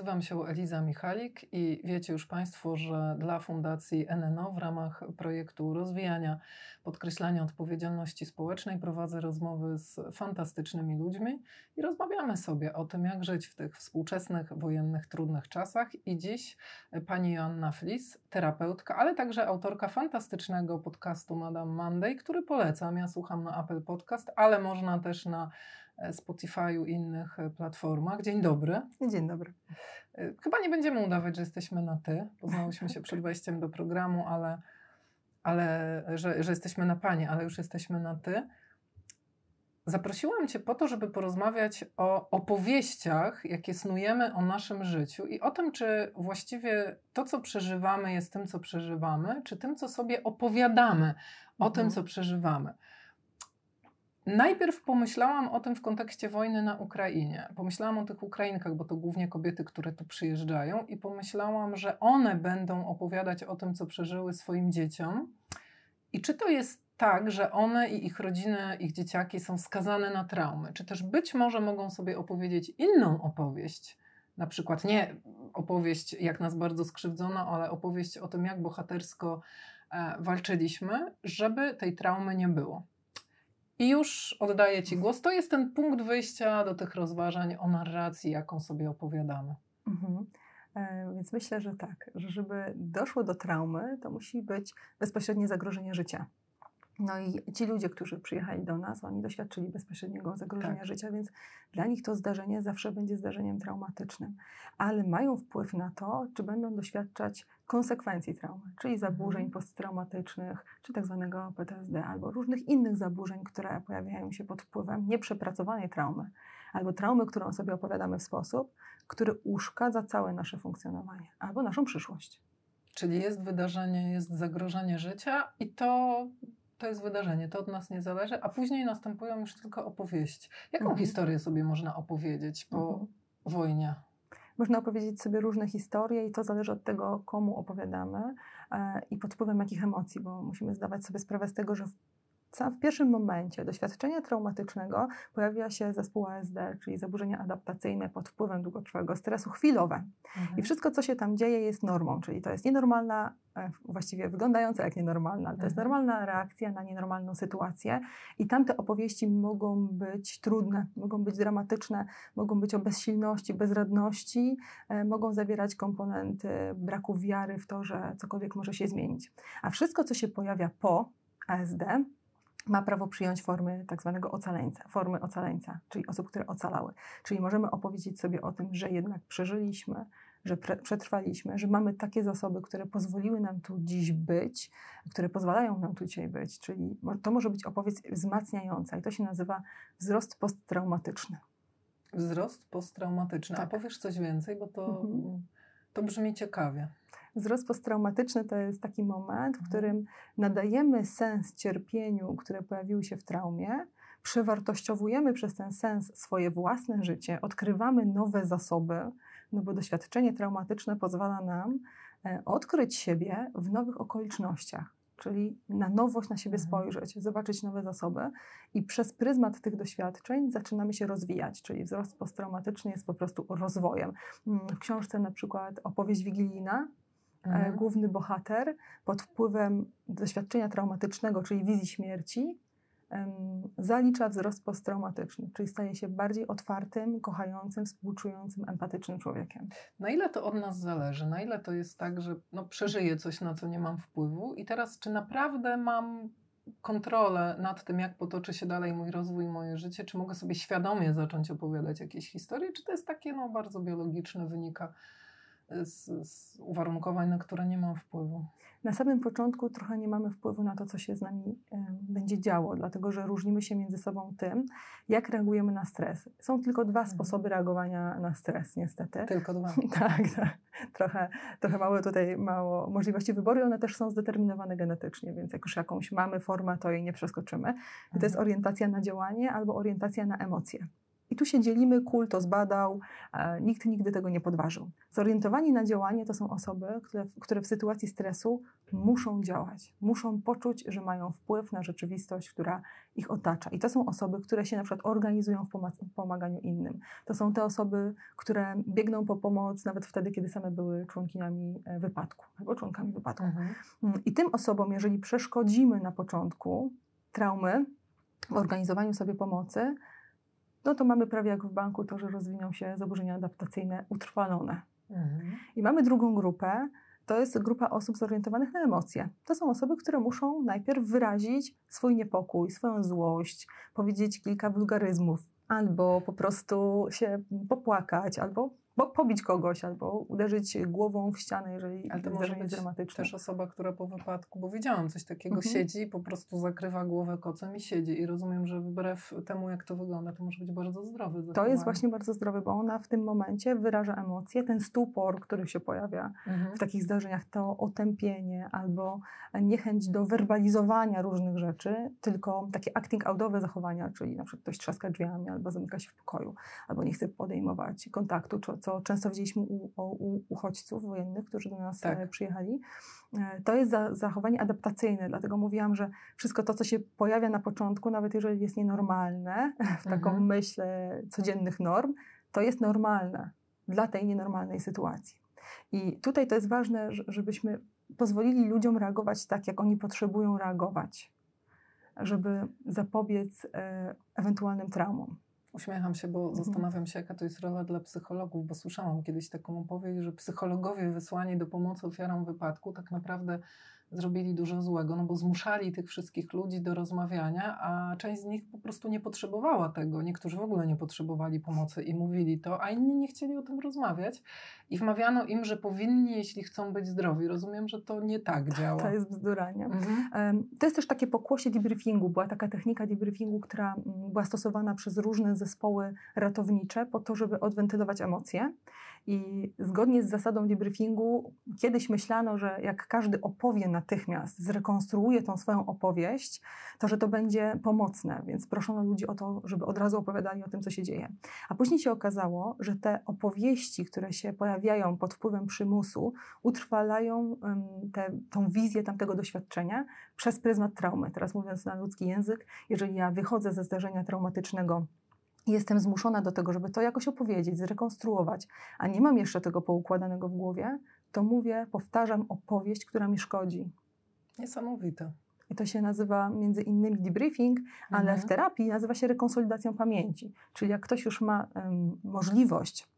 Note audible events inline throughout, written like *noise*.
Nazywam się Eliza Michalik i wiecie już Państwo, że dla Fundacji NNO w ramach projektu rozwijania, podkreślania odpowiedzialności społecznej prowadzę rozmowy z fantastycznymi ludźmi i rozmawiamy sobie o tym, jak żyć w tych współczesnych, wojennych, trudnych czasach. I dziś pani Joanna Flis, terapeutka, ale także autorka fantastycznego podcastu Madame Monday, który polecam. Ja słucham na Apple Podcast, ale można też na Spotify'u i innych e, platformach. Dzień dobry. Dzień dobry. E, chyba nie będziemy udawać, że jesteśmy na ty. Poznałyśmy się przed wejściem do programu, ale, ale że, że jesteśmy na panie, ale już jesteśmy na ty. Zaprosiłam Cię po to, żeby porozmawiać o opowieściach, jakie snujemy o naszym życiu i o tym, czy właściwie to, co przeżywamy, jest tym, co przeżywamy, czy tym, co sobie opowiadamy o mhm. tym, co przeżywamy. Najpierw pomyślałam o tym w kontekście wojny na Ukrainie. Pomyślałam o tych Ukrainkach, bo to głównie kobiety, które tu przyjeżdżają, i pomyślałam, że one będą opowiadać o tym, co przeżyły swoim dzieciom. I czy to jest tak, że one i ich rodziny, ich dzieciaki są skazane na traumy? Czy też być może mogą sobie opowiedzieć inną opowieść? Na przykład nie opowieść, jak nas bardzo skrzywdzono, ale opowieść o tym, jak bohatersko e, walczyliśmy, żeby tej traumy nie było. I już oddaję Ci głos. To jest ten punkt wyjścia do tych rozważań o narracji, jaką sobie opowiadamy. Mhm. E, więc myślę, że tak, że żeby doszło do traumy, to musi być bezpośrednie zagrożenie życia. No i ci ludzie, którzy przyjechali do nas, oni doświadczyli bezpośredniego zagrożenia tak. życia, więc dla nich to zdarzenie zawsze będzie zdarzeniem traumatycznym. Ale mają wpływ na to, czy będą doświadczać konsekwencji traumy, czyli zaburzeń mhm. posttraumatycznych, czy tak zwanego PTSD, albo różnych innych zaburzeń, które pojawiają się pod wpływem nieprzepracowanej traumy, albo traumy, którą sobie opowiadamy w sposób, który uszkadza całe nasze funkcjonowanie, albo naszą przyszłość. Czyli jest wydarzenie, jest zagrożenie życia i to to jest wydarzenie, to od nas nie zależy, a później następują już tylko opowieści. Jaką mhm. historię sobie można opowiedzieć po mhm. wojnie? Można opowiedzieć sobie różne historie i to zależy od tego, komu opowiadamy e, i pod wpływem jakich emocji, bo musimy zdawać sobie sprawę z tego, że w pierwszym momencie doświadczenia traumatycznego pojawia się zespół ASD, czyli zaburzenia adaptacyjne pod wpływem długotrwałego stresu, chwilowe. Mhm. I wszystko, co się tam dzieje, jest normą, czyli to jest nienormalna, e, właściwie wyglądająca jak nienormalna, ale to jest mhm. normalna reakcja na nienormalną sytuację. I tamte opowieści mogą być trudne, mogą być dramatyczne, mogą być o bezsilności, bezradności, e, mogą zawierać komponenty braku wiary w to, że cokolwiek może się zmienić. A wszystko, co się pojawia po ASD, ma prawo przyjąć formy tak zwanego ocaleńca, formy ocaleńca, czyli osób, które ocalały. Czyli możemy opowiedzieć sobie o tym, że jednak przeżyliśmy, że przetrwaliśmy, że mamy takie zasoby, które pozwoliły nam tu dziś być, które pozwalają nam tu dzisiaj być. Czyli to może być opowieść wzmacniająca i to się nazywa wzrost posttraumatyczny. Wzrost posttraumatyczny. Tak. A powiesz coś więcej, bo to, mhm. to brzmi ciekawie. Wzrost posttraumatyczny to jest taki moment, w mhm. którym nadajemy sens cierpieniu, które pojawiły się w traumie, przewartościowujemy przez ten sens swoje własne życie, odkrywamy nowe zasoby, no bo doświadczenie traumatyczne pozwala nam e, odkryć siebie w nowych okolicznościach, czyli na nowość na siebie mhm. spojrzeć, zobaczyć nowe zasoby i przez pryzmat tych doświadczeń zaczynamy się rozwijać, czyli wzrost posttraumatyczny jest po prostu rozwojem. Mm, w książce na przykład opowieść wigilijna mhm. główny bohater pod wpływem doświadczenia traumatycznego, czyli wizji śmierci, zalicza wzrost posttraumatyczny, czyli staje się bardziej otwartym, kochającym, współczującym, empatycznym człowiekiem. Na ile to od nas zależy? Na ile to jest tak, że no, przeżyję coś, na co nie mam wpływu i teraz czy naprawdę mam kontrolę nad tym, jak potoczy się dalej mój rozwój, moje życie, czy mogę sobie świadomie zacząć opowiadać jakieś historie, czy to jest takie no, bardzo biologiczne, wynika z, z, uwarunkowań, na które nie mam wpływu. na samym początku trochę nie mamy wpływu na to, co się z nami będzie działo, dlatego że różnimy się między sobą tym, jak reagujemy na stres. Są tylko dwa mhm. sposoby reagowania na stres, niestety. Tylko dwa. *laughs* tak, tak. Trochę, trochę mało tutaj, mało możliwości wyboru, one też są zdeterminowane genetycznie, więc jak już jakąś mamy formę, to jej nie przeskoczymy. Mhm. To jest mhm. orientacja na działanie albo orientacja na emocje. I tu się dzielimy, kul to zbadał, e, nikt nigdy tego nie podważył. Zorientowani na działanie to są osoby, które, które w sytuacji stresu muszą działać, muszą poczuć, że mają wpływ na rzeczywistość, która ich otacza. I to są osoby, które się na przykład organizują w pomaganiu innym. To są te osoby, które biegną po pomoc nawet wtedy, kiedy same były członkiniami e, wypadku albo członkami wypadku. Mhm. Mm, I tym osobom, jeżeli przeszkodzimy na początku traumy w organizowaniu sobie pomocy, no to mamy prawie jak w banku to, że rozwiną się zaburzenia adaptacyjne utrwalone. Mhm. I mamy drugą grupę, to jest grupa osób zorientowanych na emocje. To są osoby, które muszą najpierw wyrazić swój niepokój, swoją złość, powiedzieć kilka wulgaryzmów, albo po prostu się popłakać, albo pobić kogoś albo uderzyć głową w ścianę, jeżeli Ale to może być dramatyczne. też osoba, która po wypadku, bo widziałam coś takiego, mhm. siedzi i po prostu zakrywa głowę kocem i siedzi i rozumiem, że wbrew temu, jak to wygląda, to może być bardzo zdrowy. Zachowanie. To jest właśnie bardzo zdrowe, bo ona w tym momencie wyraża emocje, ten stupor, który się pojawia mhm. w takich zdarzeniach, to otępienie albo niechęć do werbalizowania różnych rzeczy, tylko takie acting outowe zachowania, czyli na przykład ktoś trzaska drzwiami albo zamyka się w pokoju, albo nie chce podejmować kontaktu, czy co często widzieliśmy u, u uchodźców wojennych, którzy do nas tak. E, przyjechali. E, to jest za, zachowanie adaptacyjne, dlatego mówiłam, że wszystko to, co się pojawia na początku, nawet jeżeli jest nienormalne, *laughs* w taką mhm. myśl codziennych norm, to jest normalne dla tej nienormalnej sytuacji. I tutaj to jest ważne, żebyśmy pozwolili ludziom reagować tak, jak oni potrzebują reagować, żeby zapobiec e, ewentualnym traumom. Uśmiecham się, bo mhm. zastanawiam się, jaka to jest rola dla psychologów, bo słyszałam kiedyś taką opowieść, że psychologowie wysłani do pomocy ofiarom wypadku tak naprawdę zrobili dużo złego, no bo zmuszali tych wszystkich ludzi do rozmawiania, a część z nich po prostu nie potrzebowała tego. Niektórzy w ogóle nie potrzebowali pomocy i mówili to, a inni nie chcieli o tym rozmawiać i wmawiano im, że powinni, jeśli chcą być zdrowi. Rozumiem, że to nie tak *laughs* działa. To jest bzdura, nie? Mhm. To jest też takie pokłosie debriefingu. Była taka technika debriefingu, która mm, była stosowana przez różne zespoły ratownicze po to, żeby odwentylować emocje. I zgodnie z zasadą debriefingu, kiedyś myślano, że jak każdy opowie natychmiast, zrekonstruuje tą swoją opowieść, to że to będzie pomocne, więc proszono ludzi o to, żeby od razu opowiadali o tym, co się dzieje. A później się okazało, że te opowieści, które się pojawiają pod wpływem przymusu, utrwalają tę tą wizję tamtego doświadczenia przez pryzmat traumy. Teraz mówiąc na ludzki język, jeżeli ja wychodzę ze zdarzenia traumatycznego, jestem zmuszona do tego, żeby to jakoś opowiedzieć, zrekonstruować, a nie mam jeszcze tego poukładanego w głowie, to mówię, powtarzam opowieść, która mi szkodzi. Niesamowite. I to się nazywa między innymi debriefing, ale mhm. w terapii nazywa się rekonsolidacją pamięci. Czyli jak ktoś już ma um, możliwość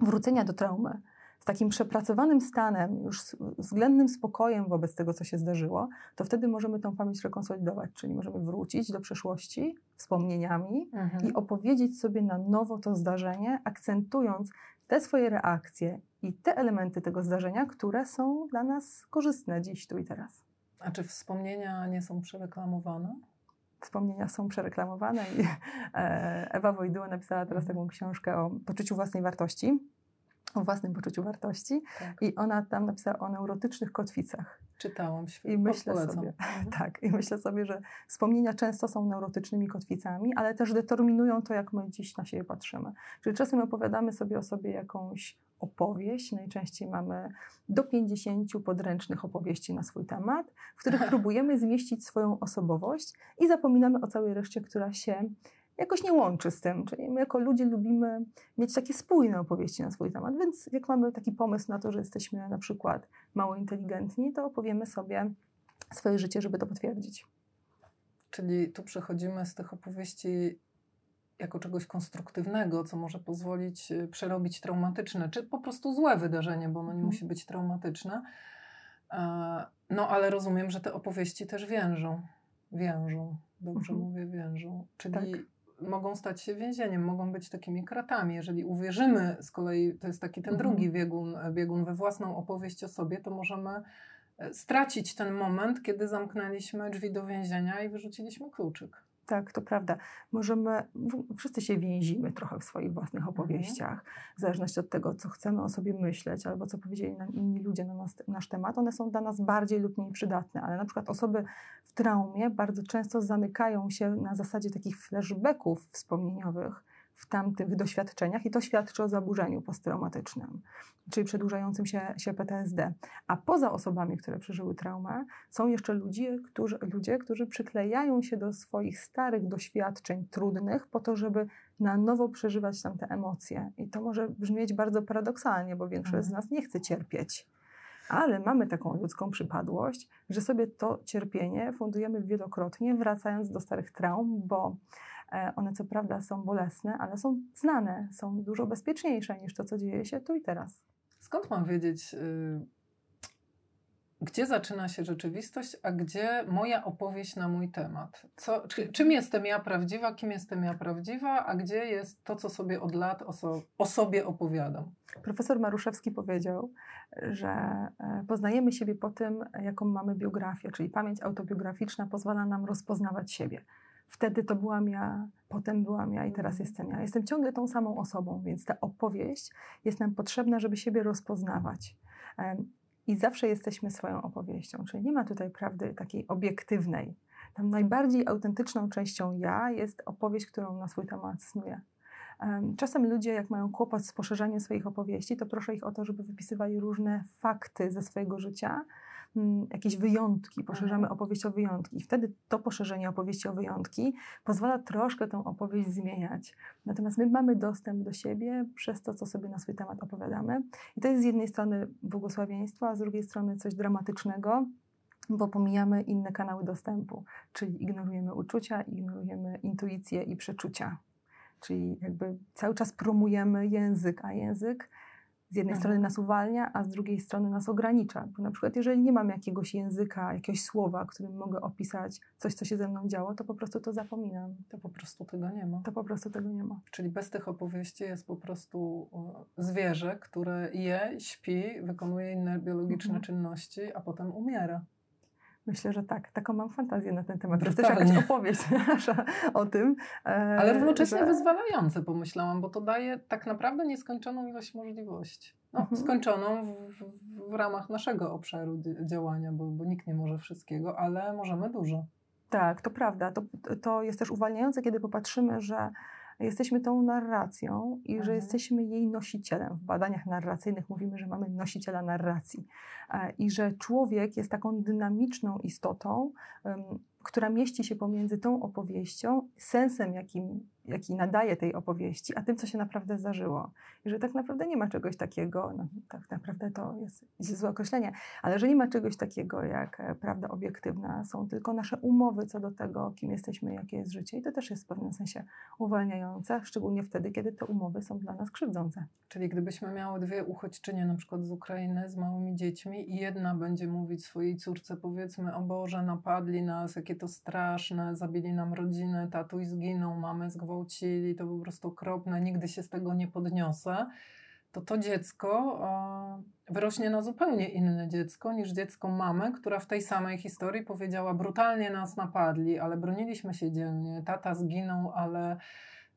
wrócenia do traumy, takim przepracowanym stanem, już względnym spokojem wobec tego, co się zdarzyło, to wtedy możemy tą pamięć rekonsolidować, czyli możemy wrócić do przeszłości wspomnieniami mhm. i opowiedzieć sobie na nowo to zdarzenie, akcentując te swoje reakcje i te elementy tego zdarzenia, które są dla nas korzystne dziś, tu i teraz. A czy wspomnienia nie są przereklamowane? Wspomnienia są przereklamowane i *laughs* e, Ewa Wojdyła napisała teraz mhm. taką książkę o poczuciu własnej wartości o własnym poczuciu wartości tak. i ona tam napisała o neurotycznych kotwicach. Czytałam, świetnie. I myślę Polecam. sobie, mhm. tak, i myślę sobie, że wspomnienia często są neurotycznymi kotwicami, ale też determinują to, jak my dziś na siebie patrzymy. Czyli czasem opowiadamy sobie o sobie jakąś opowieść. Najczęściej mamy do 50 podręcznych opowieści na swój temat, w których *laughs* próbujemy zmieścić swoją osobowość i zapominamy o całej reszcie, która się jakoś nie łączy z tym. Czyli my jako ludzie lubimy mieć takie spójne opowieści na swój temat, więc jak mamy taki pomysł na to, że jesteśmy na przykład mało inteligentni, to opowiemy sobie swoje życie, żeby to potwierdzić. Czyli tu przechodzimy z tych opowieści jako czegoś konstruktywnego, co może pozwolić y, przerobić traumatyczne, czy po prostu złe wydarzenie, bo ono nie mhm. musi być traumatyczne. No ale rozumiem, że te opowieści też wiążą. Wiążą. Dobrze mhm. mówię, wiążą. Czyli tak mogą stać się więzieniem, mogą być takimi kratami. Jeżeli uwierzymy z kolei, to jest taki ten mhm. drugi biegun, biegun we własną opowieść o sobie, to możemy e, stracić ten moment, kiedy zamknęliśmy drzwi do więzienia i wyrzuciliśmy kluczyk. Tak, to prawda. Możemy, wszyscy się więzimy trochę w swoich własnych mhm. opowieściach, w zależności od tego, co chcemy o sobie myśleć, albo co powiedzieli nam inni ludzie na nas, nasz temat. One są dla nas bardziej lub mniej przydatne, ale na przykład osoby w traumie bardzo często zamykają się na zasadzie takich flashbacków wspomnieniowych, w tamtych doświadczeniach i to świadczy o zaburzeniu posttraumatycznym, czyli przedłużającym się, się PTSD. A poza osobami, które przeżyły traumę, są jeszcze ludzie którzy, ludzie, którzy przyklejają się do swoich starych doświadczeń trudnych po to, żeby na nowo przeżywać tamte emocje. I to może brzmieć bardzo paradoksalnie, bo większość z mhm. nas nie chce cierpieć. Ale mamy taką ludzką przypadłość, że sobie to cierpienie fundujemy wielokrotnie, wracając do starych traum, bo one co prawda są bolesne, ale są znane, są dużo bezpieczniejsze niż to, co dzieje się tu i teraz. Skąd mam wiedzieć, y, gdzie zaczyna się rzeczywistość, a gdzie moja opowieść na mój temat? Co, czy, czym jestem ja prawdziwa, kim jestem ja prawdziwa, a gdzie jest to, co sobie od lat o, so, o sobie opowiadam? Profesor Maruszewski powiedział, że e, poznajemy siebie po tym, jaką mamy biografię, czyli pamięć autobiograficzna pozwala nam rozpoznawać siebie. Wtedy to byłam ja, potem byłam ja i teraz mhm. jestem ja. Jestem ciągle tą samą osobą, więc ta opowieść jest nam potrzebna, żeby siebie rozpoznawać. I zawsze jesteśmy swoją opowieścią, czyli nie ma tutaj prawdy takiej obiektywnej. Tam najbardziej autentyczną częścią ja jest opowieść, którą na swój temat snuję. Czasem ludzie, jak mają kłopot z poszerzaniem swoich opowieści, to proszę ich o to, żeby wypisywali różne fakty ze swojego życia, jakieś wyjątki, poszerzamy mhm. opowieść o wyjątki. I wtedy to poszerzenie opowieści o wyjątki pozwala troszkę tę opowieść zmieniać. Natomiast my mamy dostęp do siebie przez to, co sobie na swój temat opowiadamy. I to jest z jednej strony błogosławieństwo, a z drugiej strony coś dramatycznego, bo pomijamy inne kanały dostępu, czyli ignorujemy uczucia, ignorujemy intuicję i przeczucia. Czyli jakby cały czas promujemy język, a język z jednej mhm. strony nas uwalnia, a z drugiej strony nas ogranicza. Bo na przykład, jeżeli nie mam jakiegoś języka, jakiegoś słowa, którym mogę opisać coś, co się ze mną działo, to po prostu to zapominam. To po prostu tego nie ma. To po prostu tego nie ma. Czyli bez tych opowieści jest po prostu zwierzę, które je, śpi, wykonuje inne biologiczne mhm. czynności, a potem umiera. Myślę, że tak. Taką mam fantazję na ten temat. To jest też jakaś opowieść *laughs* nasza o tym. E, Ale równocześnie że... wyzwalające, pomyślałam, bo to daje tak naprawdę nieskończoną ilość możliwości. No, mhm. Skończoną w, w, w, ramach naszego obszaru działania, bo, bo nikt nie może wszystkiego, ale możemy dużo. Tak, to prawda. To, to jest też uwalniające, kiedy popatrzymy, że jesteśmy tą narracją i mhm. że jesteśmy jej nosicielem. W badaniach narracyjnych mówimy, że mamy nosiciela narracji e, i że człowiek jest taką dynamiczną istotą, która mieści się pomiędzy tą opowieścią, sensem, jakim jaki nadaje tej opowieści, a tym, co się naprawdę zdarzyło. I że tak naprawdę nie ma czegoś takiego, no, tak naprawdę to jest, złe określenie, ale że nie ma czegoś takiego jak e, prawda obiektywna, są tylko nasze umowy co do tego, kim jesteśmy, jakie jest życie i to też jest w pewnym sensie uwalniające, szczególnie wtedy, kiedy te umowy są dla nas krzywdzące. Czyli gdybyśmy miały dwie uchodźczynie, na przykład z Ukrainy, z małymi dziećmi i jedna będzie mówić swojej córce, powiedzmy, o Boże, napadli nas, jakie to straszne, zabili nam rodzinę, tatuś zginął, mamy zgwałcili, zgwałcili, to po prostu okropne, nigdy się z tego nie podniosę, to to dziecko wyrośnie na zupełnie inne dziecko niż dziecko mamy, która w tej samej historii powiedziała: brutalnie nas napadli, ale broniliśmy się dzielnie, tata zginął, ale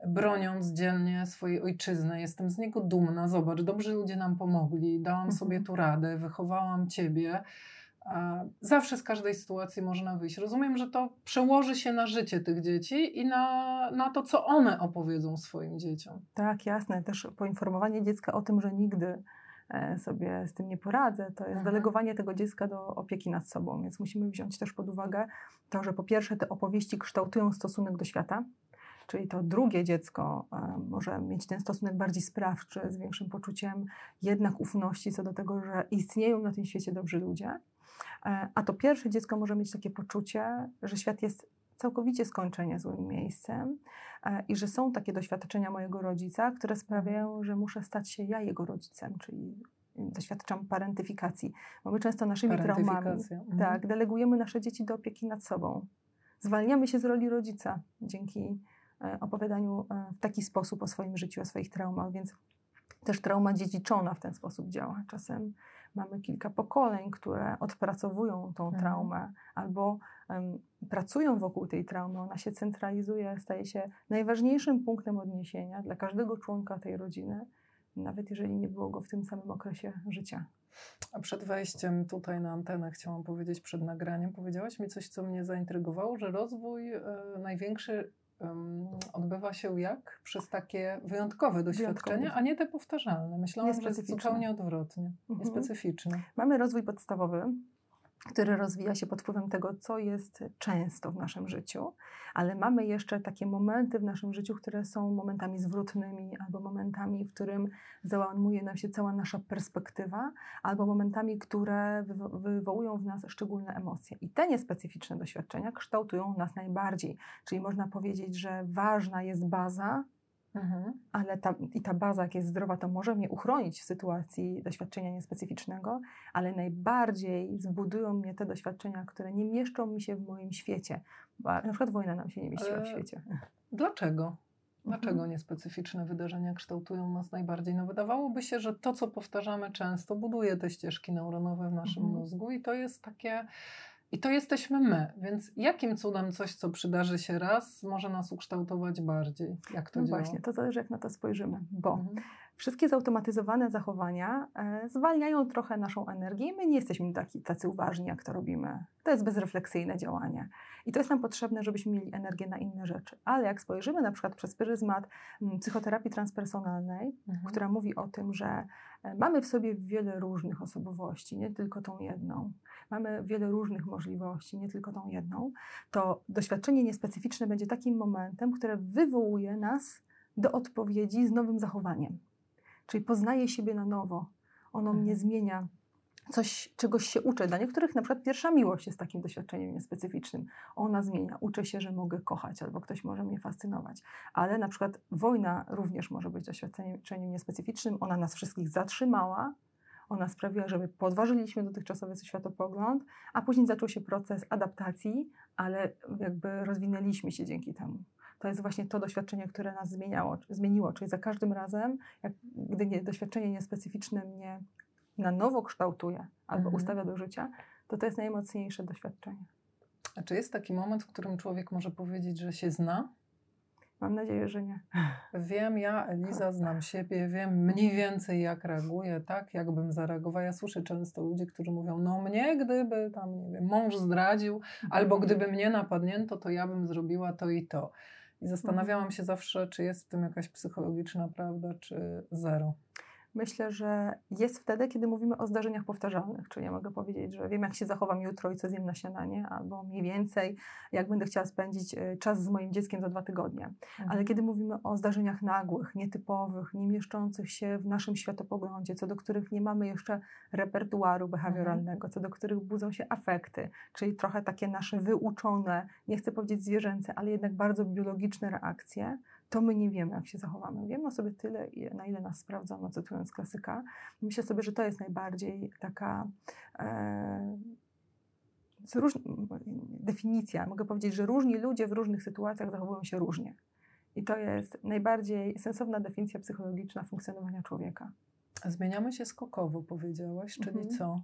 broniąc dzielnie swojej ojczyzny. Jestem z niego dumna. Zobacz, dobrzy ludzie nam pomogli, dałam mhm. sobie tu radę, wychowałam ciebie. Zawsze z każdej sytuacji można wyjść. Rozumiem, że to przełoży się na życie tych dzieci i na, na to, co one opowiedzą swoim dzieciom. Tak, jasne. Też poinformowanie dziecka o tym, że nigdy e, sobie z tym nie poradzę, to jest Aha. Mhm. delegowanie tego dziecka do opieki nad sobą. Więc musimy wziąć też pod uwagę to, że po pierwsze te opowieści kształtują stosunek do świata, czyli to drugie dziecko e, może mieć ten stosunek bardziej sprawczy, z większym poczuciem jednak ufności co do tego, że istnieją na tym świecie dobrzy ludzie. E, a to pierwsze dziecko może mieć takie poczucie, że świat jest całkowicie skończenie złym miejscem e, i że są takie doświadczenia mojego rodzica, które sprawiają, że muszę stać się ja jego rodzicem, czyli doświadczam parentyfikacji. Bo my często naszymi traumami mhm. tak, delegujemy nasze dzieci do opieki nad sobą. Zwalniamy się z roli rodzica dzięki e, opowiadaniu w taki sposób o swoim życiu, o swoich traumach, więc też trauma dziedziczona w ten sposób działa. Czasem mamy kilka pokoleń, które odpracowują tą Mhm. traumę albo em, pracują wokół tej traumy. Ona się centralizuje, staje się najważniejszym punktem odniesienia dla każdego członka tej rodziny, nawet jeżeli nie było go w tym samym okresie życia. A przed wejściem tutaj na antenę chciałam powiedzieć, przed nagraniem, powiedziałaś mi coś, co mnie zaintrygowało, że rozwój e, największy odbywa się jak? Przez takie wyjątkowe doświadczenia, a nie te powtarzalne. Myślałam, że jest zupełnie odwrotnie, Mhm. niespecyficzne. Mamy rozwój podstawowy, który rozwija się pod wpływem tego, co jest często w naszym życiu, ale mamy jeszcze takie momenty w naszym życiu, które są momentami zwrotnymi, albo momentami, w którym załamuje nam się cała nasza perspektywa, albo momentami, które wywo- wywołują w nas szczególne emocje. I te niespecyficzne doświadczenia kształtują nas najbardziej. Czyli można powiedzieć, że ważna jest baza, Mhm. ale ta, i ta baza, jak jest zdrowa, to może mnie uchronić w sytuacji doświadczenia niespecyficznego, ale najbardziej zbudują mnie te doświadczenia, które nie mieszczą mi się w moim świecie. Bo na przykład wojna nam się nie mieściła w Ale- świecie. Dlaczego? Dlaczego Mhm. niespecyficzne wydarzenia kształtują nas najbardziej? No wydawałoby się, że to, co powtarzamy często, buduje te ścieżki neuronowe w naszym Mhm. mózgu i to jest takie... I to jesteśmy my, więc jakim cudem coś, co przydarzy się raz, może nas ukształtować bardziej? Jak to No działa? właśnie, to zależy jak na to spojrzymy, bo Mhm. Wszystkie zautomatyzowane zachowania e, zwalniają trochę naszą energię i my nie jesteśmy taki, tacy uważni, jak to robimy. To jest bezrefleksyjne działanie. I to jest nam potrzebne, żebyśmy mieli energię na inne rzeczy. Ale jak spojrzymy na przykład przez pryzmat mm, psychoterapii transpersonalnej, Mhm. która mówi o tym, że e, mamy w sobie wiele różnych osobowości, nie tylko tą jedną. Mamy wiele różnych możliwości, nie tylko tą jedną. To doświadczenie niespecyficzne będzie takim momentem, które wywołuje nas do odpowiedzi z nowym zachowaniem. Czyli poznaje siebie na nowo. Ono Mhm. mnie zmienia. Coś, czegoś się uczę. Dla niektórych na przykład pierwsza miłość jest takim doświadczeniem niespecyficznym. Ona zmienia. Uczę się, że mogę kochać albo ktoś może mnie fascynować. Ale na przykład wojna również może być doświadczeniem niespecyficznym. Ona nas wszystkich zatrzymała. Ona sprawiła, że my podważyliśmy dotychczasowy światopogląd, a później zaczął się proces adaptacji, ale jakby rozwinęliśmy się dzięki temu. To jest właśnie to doświadczenie, które nas zmieniało, zmieniło. Czyli za każdym razem, jak, gdy nie, doświadczenie niespecyficzne mnie na nowo kształtuje albo Mhm. ustawia do życia, to to jest najmocniejsze doświadczenie. A czy jest taki moment, w którym człowiek może powiedzieć, że się zna? Mam nadzieję, że nie. Wiem, ja, Eliza, znam siebie, wiem mniej więcej, jak reaguję, tak, jakbym zareagowała. Ja słyszę często ludzi, którzy mówią, no mnie, gdyby tam, nie wiem, mąż zdradził, albo gdyby mnie napadnięto, to ja bym zrobiła to i to. I zastanawiałam Mhm. się zawsze, czy jest w tym jakaś psychologiczna prawda, czy zero. Myślę, że jest wtedy, kiedy mówimy o zdarzeniach powtarzalnych. Czyli ja mogę powiedzieć, że wiem, jak się zachowam jutro i co zjem na śniadanie, albo mniej więcej, jak będę chciała spędzić e, czas z moim dzieckiem za dwa tygodnie. Ale kiedy mówimy o zdarzeniach nagłych, nietypowych, nie mieszczących się w naszym światopoglądzie, co do których nie mamy jeszcze repertuaru behawioralnego, co do których budzą się afekty, czyli trochę takie nasze wyuczone, nie chcę powiedzieć zwierzęce, ale jednak bardzo biologiczne reakcje, to my nie wiemy, jak się zachowamy. Wiemy o sobie tyle, na ile nas sprawdzono, cytując klasyka. Myślę sobie, że to jest najbardziej taka e, róż, definicja. Mogę powiedzieć, że różni ludzie w różnych sytuacjach zachowują się różnie. I to jest najbardziej sensowna definicja psychologiczna funkcjonowania człowieka. Zmieniamy się skokowo, powiedziałaś, czyli Mhm. co?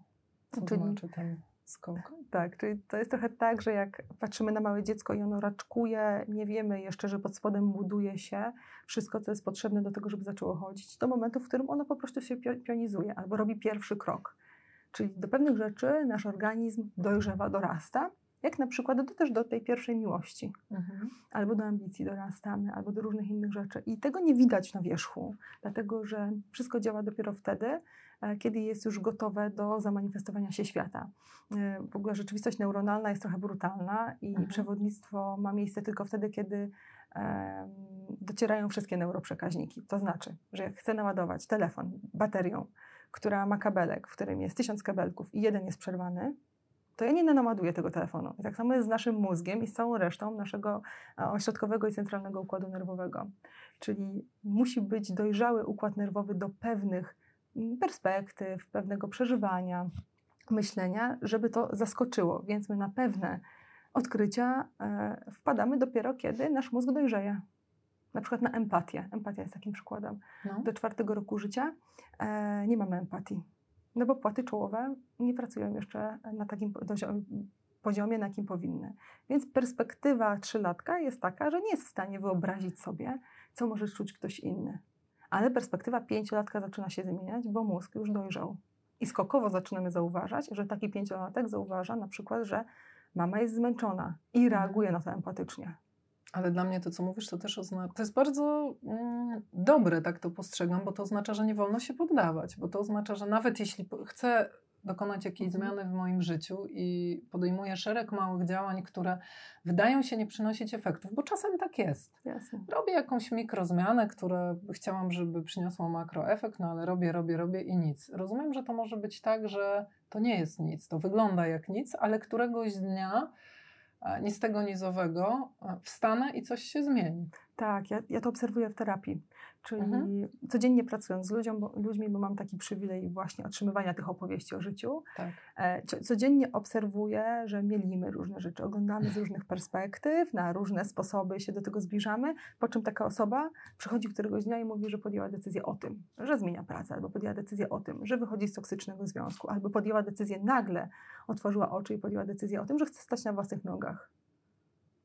Co Czyli- znaczy ten skok? Tak, czyli to jest trochę tak, że jak patrzymy na małe dziecko i ono raczkuje, nie wiemy jeszcze, że pod spodem buduje się wszystko, co jest potrzebne do tego, żeby zaczęło chodzić, do momentu, w którym ono po prostu się pio- pionizuje albo robi pierwszy krok. Czyli do pewnych rzeczy nasz organizm dojrzewa, dorasta, jak na przykład do, też do tej pierwszej miłości. Mhm. albo do ambicji dorastamy, albo do różnych innych rzeczy. I tego nie widać na wierzchu, dlatego że wszystko działa dopiero wtedy, kiedy jest już gotowe do zamanifestowania się świata. E, W ogóle rzeczywistość neuronalna jest trochę brutalna i Mhm. przewodnictwo ma miejsce tylko wtedy, kiedy docierają wszystkie neuroprzekaźniki. To znaczy, że jak chcę naładować telefon baterią, która ma kabelek, w którym jest tysiąc kabelków i jeden jest przerwany, to ja nie naładuję tego telefonu. I tak samo jest z naszym mózgiem i z całą resztą naszego e, ośrodkowego i centralnego układu nerwowego. Czyli musi być dojrzały układ nerwowy do pewnych perspektyw, pewnego przeżywania, myślenia, żeby to zaskoczyło. Więc my na pewne odkrycia e, wpadamy dopiero, kiedy nasz mózg dojrzeje. Na przykład na empatię. Empatia jest takim przykładem. No. Do czwartego roku życia e, nie mamy empatii. No bo płaty czołowe nie pracują jeszcze na takim poziomie, na jakim powinny. Więc perspektywa trzylatka jest taka, że nie jest w stanie wyobrazić sobie, co może czuć ktoś inny. Ale perspektywa pięciolatka zaczyna się zmieniać, bo mózg już dojrzał. I skokowo zaczynamy zauważać, że taki pięciolatek zauważa na przykład, że mama jest zmęczona i mhm. reaguje na to empatycznie. Ale dla mnie to, co mówisz, to też oznacza, to jest bardzo mm, dobre, tak to postrzegam, bo to oznacza, że nie wolno się poddawać, bo to oznacza, że nawet jeśli chcę dokonać jakiejś mhm. zmiany w moim życiu i podejmuję szereg małych działań, które wydają się nie przynosić efektów, bo czasem tak jest. Jasne. Robię jakąś mikrozmianę, która chciałam, żeby przyniosła makroefekt, no ale robię, robię, robię i nic. Rozumiem, że to może być tak, że to nie jest nic, to wygląda jak nic, ale któregoś dnia ni z tego nizowego wstanę i coś się zmieni. Tak, ja, ja to obserwuję w terapii. Czyli Mhm. codziennie pracując z ludziom, bo, ludźmi, bo mam taki przywilej właśnie otrzymywania tych opowieści o życiu, Tak. e, co- codziennie obserwuję, że mielimy różne rzeczy, oglądamy z różnych perspektyw, na różne sposoby się do tego zbliżamy, po czym taka osoba przychodzi któregoś dnia i mówi, że podjęła decyzję o tym, że zmienia pracę, albo podjęła decyzję o tym, że wychodzi z toksycznego związku, albo podjęła decyzję nagle, otworzyła oczy i podjęła decyzję o tym, że chce stać na własnych nogach.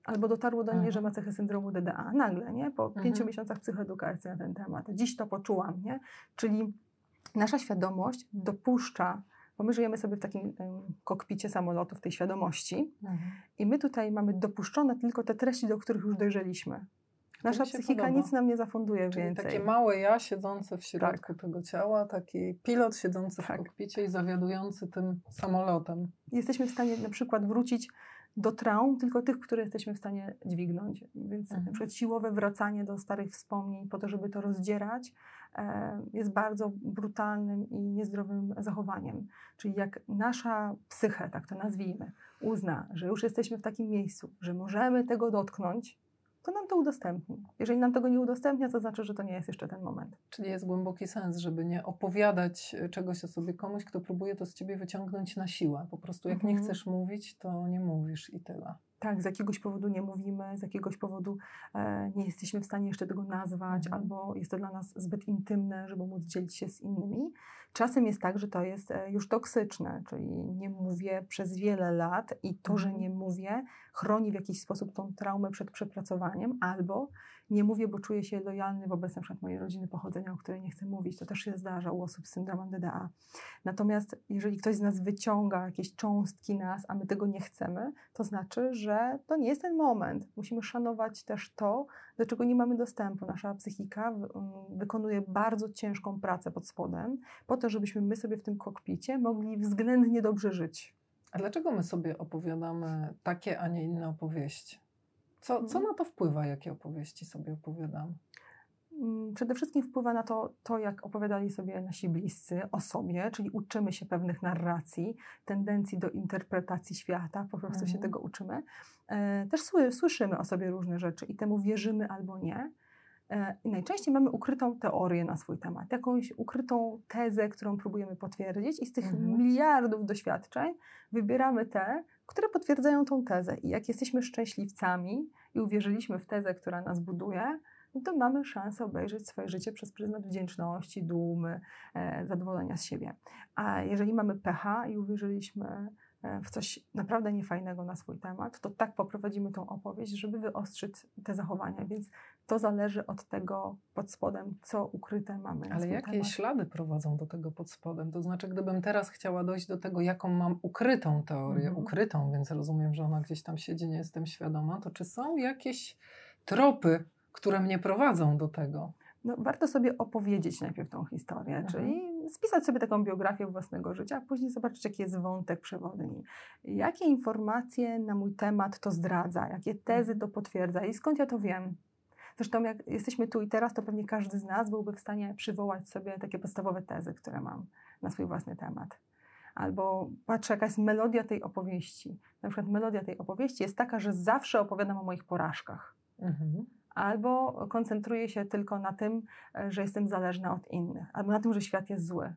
Albo dotarło do mnie, że ma cechy syndromu DDA. Nagle, nie? Po Mhm. pięciu miesiącach psychoedukacji na ten temat. Dziś to poczułam, nie? Czyli nasza świadomość dopuszcza, bo my żyjemy sobie w takim kokpicie samolotu, w tej świadomości Mhm. i my tutaj mamy dopuszczone tylko te treści, do których już dojrzeliśmy. Nasza psychika podoba. nic nam nie zafunduje Czyli więcej. takie małe ja siedzące w środku tego ciała, taki pilot siedzący Tak. w kokpicie i zawiadujący tym samolotem. Jesteśmy w stanie na przykład wrócić do traum, tylko tych, które jesteśmy w stanie dźwignąć. Więc Mhm. na przykład siłowe wracanie do starych wspomnień po to, żeby to rozdzierać, e, jest bardzo brutalnym i niezdrowym zachowaniem. Czyli jak nasza psyche, tak to nazwijmy, uzna, że już jesteśmy w takim miejscu, że możemy tego dotknąć, to nam to udostępni. Jeżeli nam tego nie udostępnia, to znaczy, że to nie jest jeszcze ten moment. Czyli jest głęboki sens, żeby nie opowiadać e, czegoś o sobie komuś, kto próbuje to z ciebie wyciągnąć na siłę. Po prostu jak nie Mhm. chcesz mówić, to nie mówisz i tyle. Tak, z jakiegoś powodu nie mówimy, z jakiegoś powodu e, nie jesteśmy w stanie jeszcze tego nazwać, Mhm. albo jest to dla nas zbyt intymne, żeby móc dzielić się z innymi. Czasem jest tak, że to jest e, już toksyczne, czyli nie mówię przez wiele lat i to, że Mhm. nie mówię, chroni w jakiś sposób tą traumę przed przepracowaniem, albo nie mówię, bo czuję się lojalny wobec na przykład mojej rodziny pochodzenia, o której nie chcę mówić. To też się zdarza u osób z syndromem DDA. Natomiast jeżeli ktoś z nas wyciąga jakieś cząstki nas, a my tego nie chcemy, to znaczy, że to nie jest ten moment. Musimy szanować też to, do czego nie mamy dostępu. Nasza psychika um, wykonuje bardzo ciężką pracę pod spodem, po to, żebyśmy my sobie w tym kokpicie mogli względnie dobrze żyć. A dlaczego my sobie opowiadamy takie, a nie inne opowieści? Co, co Mhm. na to wpływa, jakie opowieści sobie opowiadamy? Mm, Przede wszystkim wpływa na to, to, jak opowiadali sobie nasi bliscy o sobie, czyli uczymy się pewnych narracji, tendencji do interpretacji świata, po prostu się Mhm. tego uczymy. E, Też sły, słyszymy o sobie różne rzeczy i temu wierzymy albo nie. E, I najczęściej mamy ukrytą teorię na swój temat, jakąś ukrytą tezę, którą próbujemy potwierdzić, i z tych Mhm. miliardów doświadczeń wybieramy te, które potwierdzają tą tezę. I jak jesteśmy szczęśliwcami i uwierzyliśmy w tezę, która nas buduje, no to mamy szansę obejrzeć swoje życie przez pryzmat wdzięczności, dumy, e, zadowolenia z siebie. A jeżeli mamy pecha i uwierzyliśmy e, w coś naprawdę niefajnego na swój temat, to tak poprowadzimy tą opowieść, żeby wyostrzyć te zachowania. Więc to zależy od tego pod spodem, co ukryte mamy Ale jakie temat. ślady prowadzą do tego pod spodem? To znaczy, gdybym teraz chciała dojść do tego, jaką mam ukrytą teorię, Mhm. ukrytą, więc rozumiem, że ona gdzieś tam siedzi, nie jestem świadoma, to czy są jakieś tropy, które mnie prowadzą do tego? No, warto sobie opowiedzieć najpierw tą historię, Mhm. czyli spisać sobie taką biografię własnego życia, a później zobaczyć, jaki jest wątek przewodni. Jakie informacje na mój temat to zdradza, jakie tezy to potwierdza i skąd ja to wiem. Zresztą jak jesteśmy tu i teraz, to pewnie każdy z nas byłby w stanie przywołać sobie takie podstawowe tezy, które mam na swój własny temat. Albo patrzę, jaka jest melodia tej opowieści. Na przykład melodia tej opowieści jest taka, że zawsze opowiadam o moich porażkach Mhm. albo koncentruję się tylko na tym, że jestem zależna od innych, albo na tym, że świat jest zły.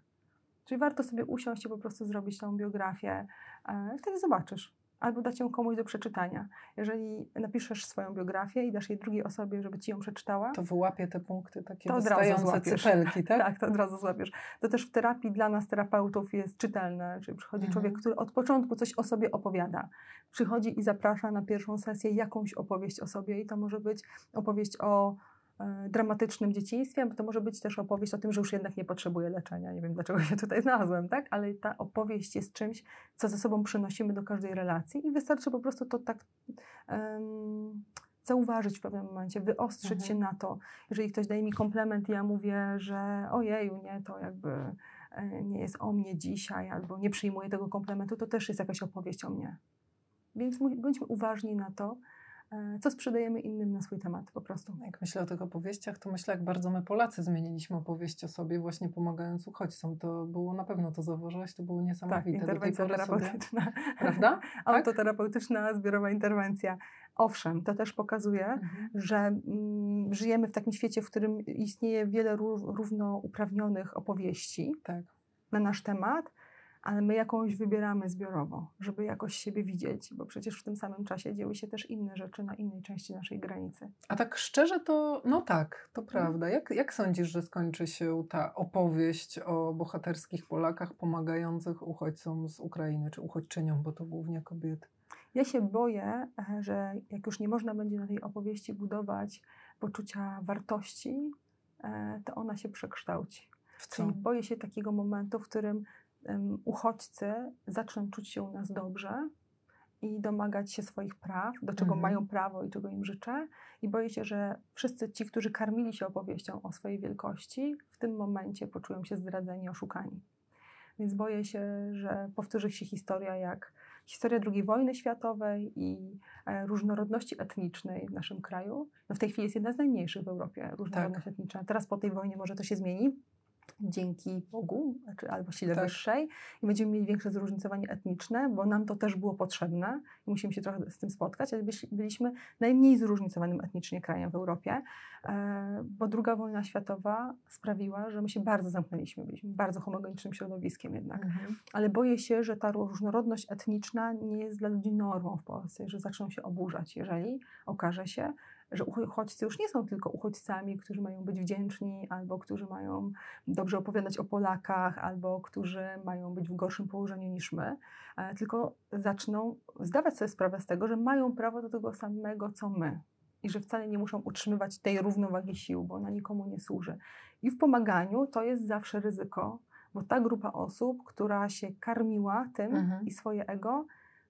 Czyli warto sobie usiąść i po prostu zrobić tą biografię, e, wtedy zobaczysz. Albo dać ją komuś do przeczytania. Jeżeli napiszesz swoją biografię i dasz jej drugiej osobie, żeby ci ją przeczytała, To wyłapie te punkty takie To wystające cypelki, tak? *laughs* tak, to od razu złapiesz. To też w terapii dla nas, terapeutów, jest czytelne. Czyli przychodzi Mhm. człowiek, który od początku coś o sobie opowiada. Przychodzi i zaprasza na pierwszą sesję jakąś opowieść o sobie i to może być opowieść o dramatycznym dzieciństwie, bo to może być też opowieść o tym, że już jednak nie potrzebuje leczenia. Nie wiem, dlaczego się tutaj znalazłem, tak? Ale ta opowieść jest czymś, co ze sobą przynosimy do każdej relacji i wystarczy po prostu to tak em, zauważyć w pewnym momencie, wyostrzyć Mhm. się na to. Jeżeli ktoś daje mi komplement i ja mówię, że ojeju, nie, to jakby e, nie jest o mnie dzisiaj, albo nie przyjmuję tego komplementu, to też jest jakaś opowieść o mnie. Więc bądźmy uważni na to, e, co sprzedajemy innym na swój temat po prostu. Jak myślę o tych opowieściach, to myślę, jak bardzo my Polacy zmieniliśmy opowieść o sobie, właśnie pomagając uchodźcom. To było na pewno, to zauważyłaś, to było Tak, niesamowite. Tej interwencja pory sobie, terapeutyczna. prawda? *laughs* Tak? Autoterapeutyczna, zbiorowa interwencja. Owszem, to też pokazuje, Mhm. że mm, żyjemy w takim świecie, w którym istnieje wiele ró- równouprawnionych opowieści Tak. na nasz temat, ale my jakąś wybieramy zbiorowo, żeby jakoś siebie widzieć, bo przecież w tym samym czasie dzieły się też inne rzeczy na innej części naszej granicy. A tak szczerze to, no tak, to Mhm. prawda. Jak, jak sądzisz, że skończy się ta opowieść o bohaterskich Polakach pomagających uchodźcom z Ukrainy, czy uchodźczyniom, bo to głównie kobiety? Ja się boję, e, że jak już nie można będzie na tej opowieści budować poczucia wartości, e, to ona się przekształci. Czyli boję się takiego momentu, w którym uchodźcy zaczną czuć się u nas dobrze i domagać się swoich praw, do czego Mhm. mają prawo i czego im życzę. I boję się, że wszyscy ci, którzy karmili się opowieścią o swojej wielkości, w tym momencie poczują się zdradzeni, oszukani. Więc boję się, że powtórzy się historia jak historia II wojny światowej i e, różnorodności etnicznej w naszym kraju. No w tej chwili jest jedna z najmniejszych w Europie, różnorodność etniczna. Teraz po tej wojnie może to się zmieni. Dzięki Bogu, znaczy albo sile Tak. wyższej, i będziemy mieli większe zróżnicowanie etniczne, bo nam to też było potrzebne i musimy się trochę z tym spotkać, ale byliśmy najmniej zróżnicowanym etnicznie krajem w Europie, e, bo II wojna światowa sprawiła, że my się bardzo zamknęliśmy, byliśmy bardzo homogenicznym środowiskiem jednak Mhm. ale boję się, że ta różnorodność etniczna nie jest dla ludzi normą w Polsce, że zaczną się oburzać, jeżeli okaże się, że uchodźcy już nie są tylko uchodźcami, którzy mają być wdzięczni, albo którzy mają dobrze opowiadać o Polakach, albo którzy mają być w gorszym położeniu niż my, e, tylko zaczną zdawać sobie sprawę z tego, że mają prawo do tego samego, co my. I że wcale nie muszą utrzymywać tej równowagi sił, bo ona nikomu nie służy. I w pomaganiu to jest zawsze ryzyko, bo ta grupa osób, która się karmiła tym Mhm. i swoje ego,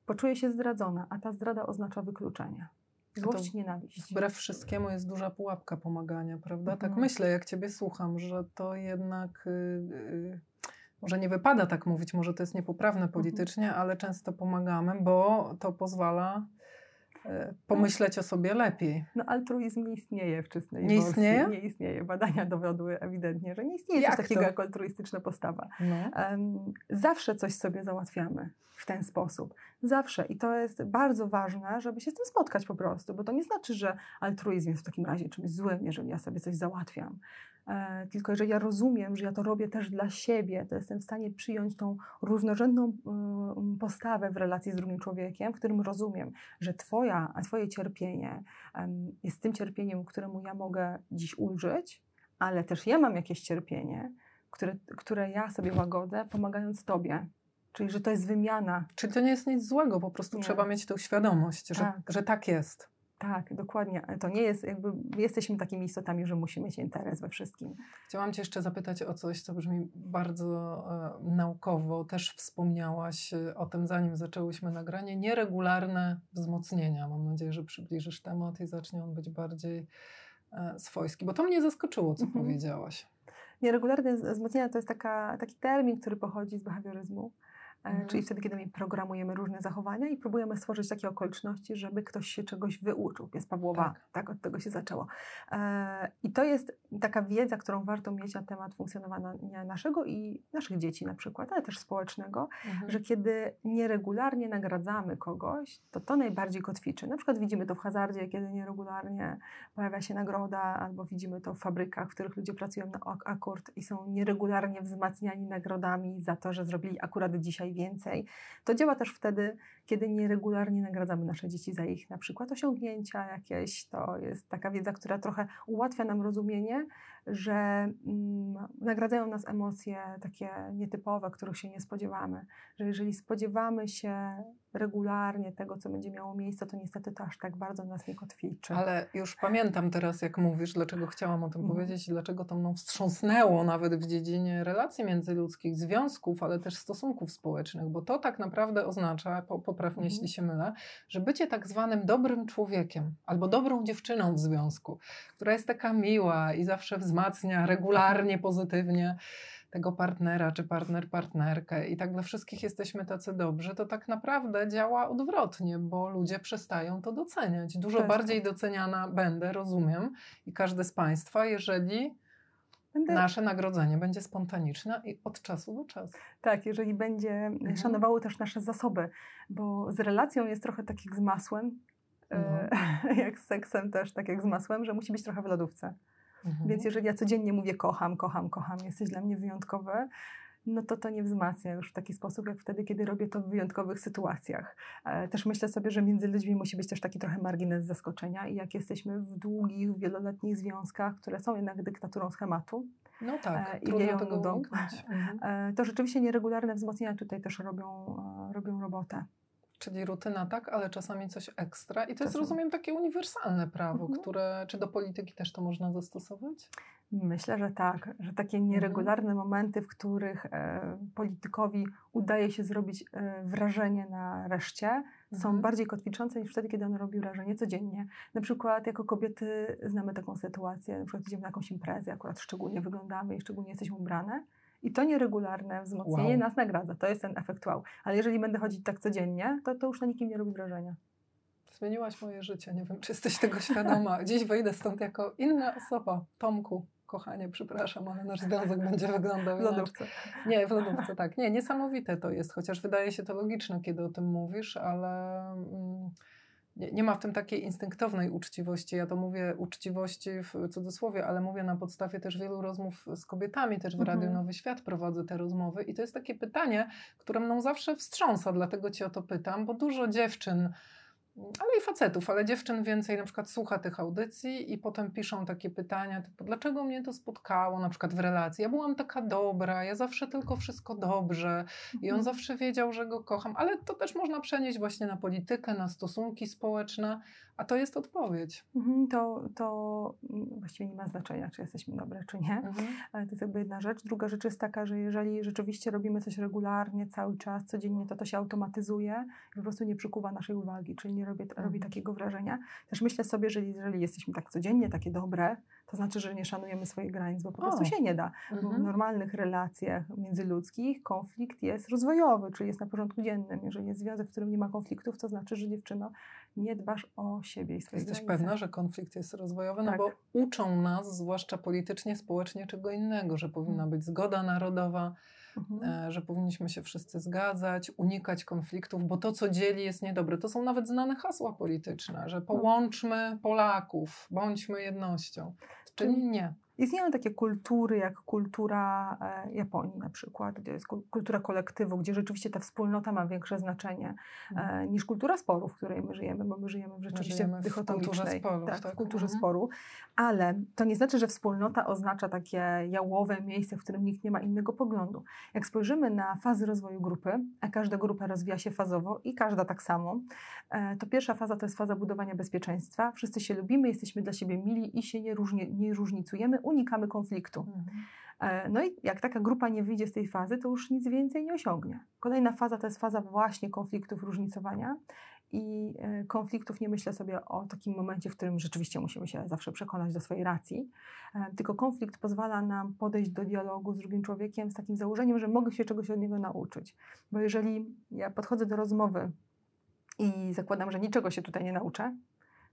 poczuje się zdradzona, a ta zdrada oznacza wykluczenie. Złość, nienawiść. Wbrew wszystkiemu jest duża pułapka pomagania, prawda? Tak Mhm. myślę, jak Ciebie słucham, że to jednak. y, y, może nie wypada tak mówić, może to jest niepoprawne Mhm. politycznie, ale często pomagamy, bo to pozwala pomyśleć o sobie lepiej. No altruizm nie istnieje w czystej Nie istnieje? Nie istnieje. Badania dowiodły ewidentnie, że nie istnieje Jak coś takiego to? jak altruistyczna postawa. No. Zawsze coś sobie załatwiamy w ten sposób. Zawsze. I to jest bardzo ważne, żeby się z tym spotkać po prostu, bo to nie znaczy, że altruizm jest w takim razie czymś złym, jeżeli ja sobie coś załatwiam. E, tylko jeżeli ja rozumiem, że ja to robię też dla siebie, to jestem w stanie przyjąć tą równorzędną em, postawę w relacji z drugim człowiekiem, w którym rozumiem, że twoja, twoje cierpienie jest tym cierpieniem, któremu ja mogę dziś ulżyć, ale też ja mam jakieś cierpienie, które, które ja sobie łagodzę, pomagając Tobie. Czyli, że to jest wymiana. Czyli to nie jest nic złego, po prostu Nie. trzeba mieć tę świadomość, że Tak. że tak jest. Tak, dokładnie. To nie jest jakby, jesteśmy takimi istotami, że musimy mieć interes we wszystkim. Chciałam Cię jeszcze zapytać o coś, co brzmi bardzo e, naukowo. Też wspomniałaś e, o tym, zanim zaczęłyśmy nagranie. Nieregularne wzmocnienia. Mam nadzieję, że przybliżysz temat i zacznie on być bardziej e, swojski. Bo to mnie zaskoczyło, co Mhm. powiedziałaś. Nieregularne wzmocnienia to jest taka, taki termin, który pochodzi z behawioryzmu. Mhm. Czyli wtedy, kiedy my programujemy różne zachowania i próbujemy stworzyć takie okoliczności, żeby ktoś się czegoś wyuczył. Pies Pawłowa, Tak. tak, od tego się zaczęło. E, I to jest taka wiedza, którą warto mieć na temat funkcjonowania naszego i naszych dzieci na przykład, ale też społecznego, Mhm. że kiedy nieregularnie nagradzamy kogoś, to to najbardziej kotwiczy. Na przykład widzimy to w hazardzie, kiedy nieregularnie pojawia się nagroda, albo widzimy to w fabrykach, w których ludzie pracują na ak- akord i są nieregularnie wzmacniani nagrodami za to, że zrobili akurat dzisiaj najwięcej. To działa też wtedy, kiedy nieregularnie nagradzamy nasze dzieci za ich na przykład osiągnięcia jakieś. To jest taka wiedza, która trochę ułatwia nam rozumienie, że mm, nagradzają nas emocje takie nietypowe, których się nie spodziewamy. Że jeżeli spodziewamy się regularnie tego, co będzie miało miejsce, to niestety to aż tak bardzo nas nie kotwiczy. Ale już pamiętam teraz, jak mówisz, dlaczego chciałam o tym mhm. powiedzieć, dlaczego to mną wstrząsnęło nawet w dziedzinie relacji międzyludzkich, związków, ale też stosunków społecznych, bo to tak naprawdę oznacza, popraw mnie, mhm. jeśli się mylę, że bycie tak zwanym dobrym człowiekiem albo dobrą dziewczyną w związku, która jest taka miła i zawsze wzmacnia regularnie, pozytywnie tego partnera czy partner, partnerkę i tak dla wszystkich jesteśmy tacy dobrzy, to tak naprawdę działa odwrotnie, bo ludzie przestają to doceniać. Dużo to bardziej tak. doceniana będę, rozumiem, i każdy z Państwa, jeżeli Będę... nasze nagrodzenie będzie spontaniczne i od czasu do czasu. Tak, jeżeli będzie mhm. szanowało też nasze zasoby, bo z relacją jest trochę tak jak z masłem, mhm. *laughs* jak z seksem też tak jak z masłem, że musi być trochę w lodówce. Mhm. Więc jeżeli ja codziennie mówię kocham, kocham, kocham, jesteś dla mnie wyjątkowy, no to to nie wzmacnia już w taki sposób, jak wtedy, kiedy robię to w wyjątkowych sytuacjach. E, też myślę sobie, że między ludźmi musi być też taki trochę margines zaskoczenia i jak jesteśmy w długich, wieloletnich związkach, które są jednak dyktaturą schematu, no tak, e, i trudno tego nudą, mhm. E, to rzeczywiście nieregularne wzmocnienia tutaj też robią, robią robotę. Czyli rutyna tak, ale czasami coś ekstra. I to jest, rozumiem, takie uniwersalne prawo, mhm. które, czy do polityki też to można zastosować? Myślę, że tak, że takie mhm. nieregularne mhm. momenty, w których e, politykowi udaje się zrobić e, wrażenie na reszcie, mhm. są bardziej kotwiczące niż wtedy, kiedy on robi wrażenie codziennie. Na przykład jako kobiety znamy taką sytuację, na przykład idziemy na jakąś imprezę, akurat szczególnie wyglądamy i szczególnie jesteśmy ubrane i to nieregularne wzmocnienie wow. nas nagradza. To jest ten efekt wow. Ale jeżeli będę chodzić tak codziennie, to, to już na nikim nie robi wrażenia. Zmieniłaś moje życie. Nie wiem, czy jesteś tego świadoma. *laughs* Dziś wyjdę stąd jako inna osoba. Tomku, kochanie, przepraszam, ale nasz związek będzie wyglądał W lodówce. Nie, w lodówce, tak. Nie, niesamowite to jest, chociaż wydaje się to logiczne, kiedy o tym mówisz, ale... Mm, nie, nie, ma w tym takiej instynktownej uczciwości. Ja to mówię uczciwości w cudzysłowie, ale mówię na podstawie też wielu rozmów z kobietami, też w mhm. Radiu Nowy Świat prowadzę te rozmowy i to jest takie pytanie, które mną zawsze wstrząsa, dlatego cię o to pytam, bo dużo dziewczyn ale i facetów, ale dziewczyn więcej na przykład słucha tych audycji i potem piszą takie pytania typu, dlaczego mnie to spotkało na przykład w relacji? Ja byłam taka dobra, ja zawsze tylko wszystko dobrze i on mhm. zawsze wiedział, że go kocham, ale to też można przenieść właśnie na politykę, na stosunki społeczne, a to jest odpowiedź. Mhm, to, to właściwie nie ma znaczenia, czy jesteśmy dobre, czy nie. Mhm. Ale to jest jakby jedna rzecz. Druga rzecz jest taka, że jeżeli rzeczywiście robimy coś regularnie, cały czas, codziennie, to to się automatyzuje i po prostu nie przykuwa naszej uwagi, czyli nie robi, robi mhm. takiego wrażenia. Też myślę sobie, że jeżeli jesteśmy tak codziennie, takie dobre, to znaczy, że nie szanujemy swoich granic, bo po prostu się nie da. Bo w mhm. normalnych relacjach międzyludzkich konflikt jest rozwojowy, czyli jest na porządku dziennym. Jeżeli jest związek, w którym nie ma konfliktów, to znaczy, że dziewczyno nie dbasz o siebie i swoje Jesteś granice. pewna, że konflikt jest rozwojowy? No tak. No bo uczą nas, zwłaszcza politycznie, społecznie, czego innego, że powinna mhm. być zgoda narodowa, mhm. E, że powinniśmy się wszyscy zgadzać, unikać konfliktów, bo to, co dzieli, jest niedobre. To są nawet znane hasła polityczne, że no. połączmy Polaków, bądźmy jednością. Czyli nie. Istnieją takie kultury, jak kultura e, Japonii na przykład, gdzie jest kultura kolektywu, gdzie rzeczywiście ta wspólnota ma większe znaczenie hmm. niż kultura sporu, w której my żyjemy, bo my żyjemy w rzeczywiście żyjemy w dychotomicznej, sporów, tak, tak? w kulturze hmm. sporu. Ale to nie znaczy, że wspólnota oznacza takie jałowe miejsce, w którym nikt nie ma innego poglądu. Jak spojrzymy na fazy rozwoju grupy, a każda grupa rozwija się fazowo i każda tak samo, e, to pierwsza faza to jest faza budowania bezpieczeństwa. Wszyscy się lubimy, jesteśmy dla siebie mili i się nie, różni, nie różnicujemy unikamy konfliktu. E, no i jak taka grupa nie wyjdzie z tej fazy, to już nic więcej nie osiągnie. Kolejna faza to jest faza właśnie konfliktów, różnicowania. I e, konfliktów nie myślę sobie o takim momencie, w którym rzeczywiście musimy się zawsze przekonać do swojej racji, e, tylko konflikt pozwala nam podejść do dialogu z drugim człowiekiem z takim założeniem, że mogę się czegoś od niego nauczyć. Bo jeżeli ja podchodzę do rozmowy i zakładam, że niczego się tutaj nie nauczę,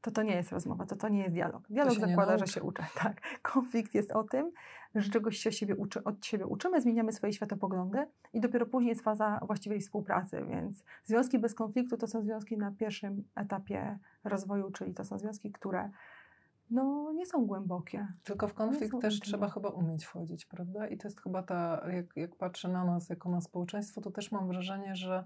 to to nie jest rozmowa, to to nie jest dialog. Dialog zakłada, że się uczę. Tak. *laughs* Konflikt jest o tym, że czegoś się siebie uczy, od siebie uczymy, zmieniamy swoje światopoglądy i dopiero później jest faza właściwej współpracy, więc związki bez konfliktu to są związki na pierwszym etapie rozwoju, czyli to są związki, które no, nie są głębokie. Tylko w konflikt też trzeba chyba umieć wchodzić, prawda? I to jest chyba ta, jak, jak patrzę na nas jako na społeczeństwo, to też mam wrażenie, że